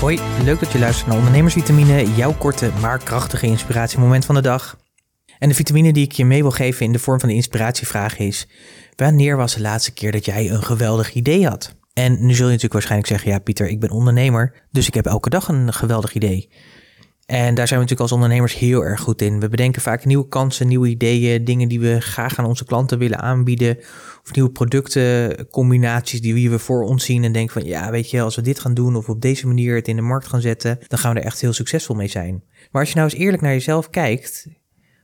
Hoi, leuk dat je luistert naar Ondernemersvitamine, jouw korte maar krachtige inspiratiemoment van de dag. En de vitamine die ik je mee wil geven in de vorm van de inspiratievraag is: wanneer was de laatste keer dat jij een geweldig idee had? En nu zul je natuurlijk waarschijnlijk zeggen: ja, Pieter, ik ben ondernemer, dus ik heb elke dag een geweldig idee. En daar zijn we natuurlijk als ondernemers heel erg goed in. We bedenken vaak nieuwe kansen, nieuwe ideeën, dingen die we graag aan onze klanten willen aanbieden. Of nieuwe productencombinaties die we voor ons zien en denken van ja, weet je, als we dit gaan doen of op deze manier het in de markt gaan zetten, dan gaan we er echt heel succesvol mee zijn. Maar als je nou eens eerlijk naar jezelf kijkt,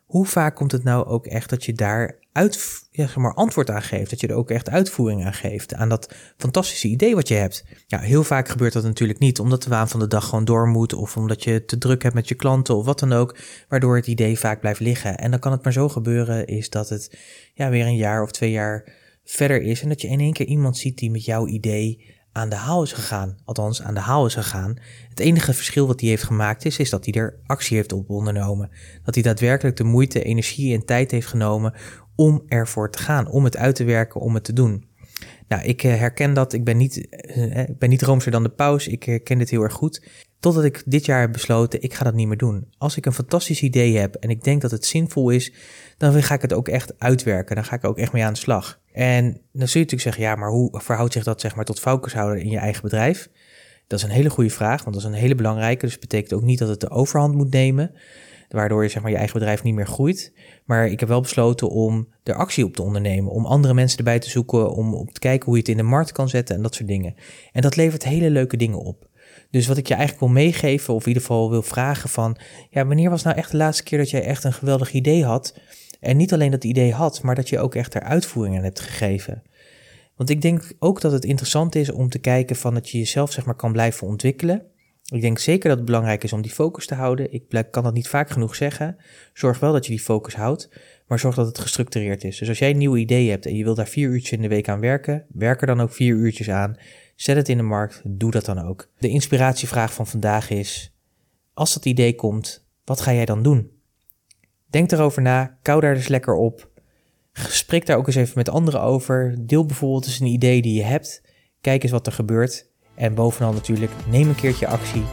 hoe vaak komt het nou ook echt dat je daar uit, zeg maar, antwoord aan geeft? Dat je er ook echt uitvoering aan geeft aan dat fantastische idee wat je hebt? Ja, heel vaak gebeurt dat natuurlijk niet, omdat de waan van de dag gewoon door moet, of omdat je te druk hebt met je klanten of wat dan ook, waardoor het idee vaak blijft liggen. En dan kan het maar zo gebeuren, is dat het ja, weer een jaar of twee jaar verder is en dat je in één keer iemand ziet die met jouw idee aan de haal is gegaan. Althans, aan de haal is gegaan. Het enige verschil wat hij heeft gemaakt is, is dat hij er actie heeft op ondernomen. Dat hij daadwerkelijk de moeite, energie en tijd heeft genomen om ervoor te gaan, om het uit te werken, om het te doen. Nou, ik eh, herken dat. Ik ben niet, uh, ik ben niet roomser dan de paus. Ik herken dit heel erg goed. Totdat ik dit jaar heb besloten, ik ga dat niet meer doen. Als ik een fantastisch idee heb en ik denk dat het zinvol is, dan ga ik het ook echt uitwerken. Dan ga ik er ook echt mee aan de slag. En dan zul je natuurlijk zeggen, ja, maar hoe verhoudt zich dat zeg maar tot focus houden in je eigen bedrijf? Dat is een hele goede vraag, want dat is een hele belangrijke. Dus betekent ook niet dat het de overhand moet nemen, waardoor je zeg maar je eigen bedrijf niet meer groeit. Maar ik heb wel besloten om er actie op te ondernemen, om andere mensen erbij te zoeken, om op te kijken hoe je het in de markt kan zetten en dat soort dingen. En dat levert hele leuke dingen op. Dus wat ik je eigenlijk wil meegeven, of in ieder geval wil vragen van, ja, wanneer was nou echt de laatste keer dat jij echt een geweldig idee had? En niet alleen dat idee had, maar dat je ook echt er uitvoering aan hebt gegeven. Want ik denk ook dat het interessant is om te kijken van dat je jezelf zeg maar kan blijven ontwikkelen. Ik denk zeker dat het belangrijk is om die focus te houden. Ik kan dat niet vaak genoeg zeggen. Zorg wel dat je die focus houdt, maar zorg dat het gestructureerd is. Dus als jij een nieuwe idee hebt en je wil daar vier uurtjes in de week aan werken, werk er dan ook vier uurtjes aan. Zet het in de markt, doe dat dan ook. De inspiratievraag van vandaag is: als dat idee komt, wat ga jij dan doen? Denk erover na, kou daar dus lekker op. Spreek daar ook eens even met anderen over. Deel bijvoorbeeld eens een idee die je hebt. Kijk eens wat er gebeurt. En bovenal natuurlijk, neem een keertje actie.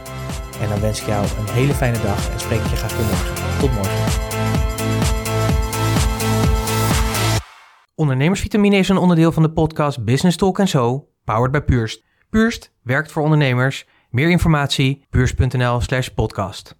En dan wens ik jou een hele fijne dag en spreek je graag weer. Tot morgen. Ondernemersvitamine is een onderdeel van de podcast Business Talk Zo, powered by Purst. Purst werkt voor ondernemers. Meer informatie, puurst.nl slash podcast.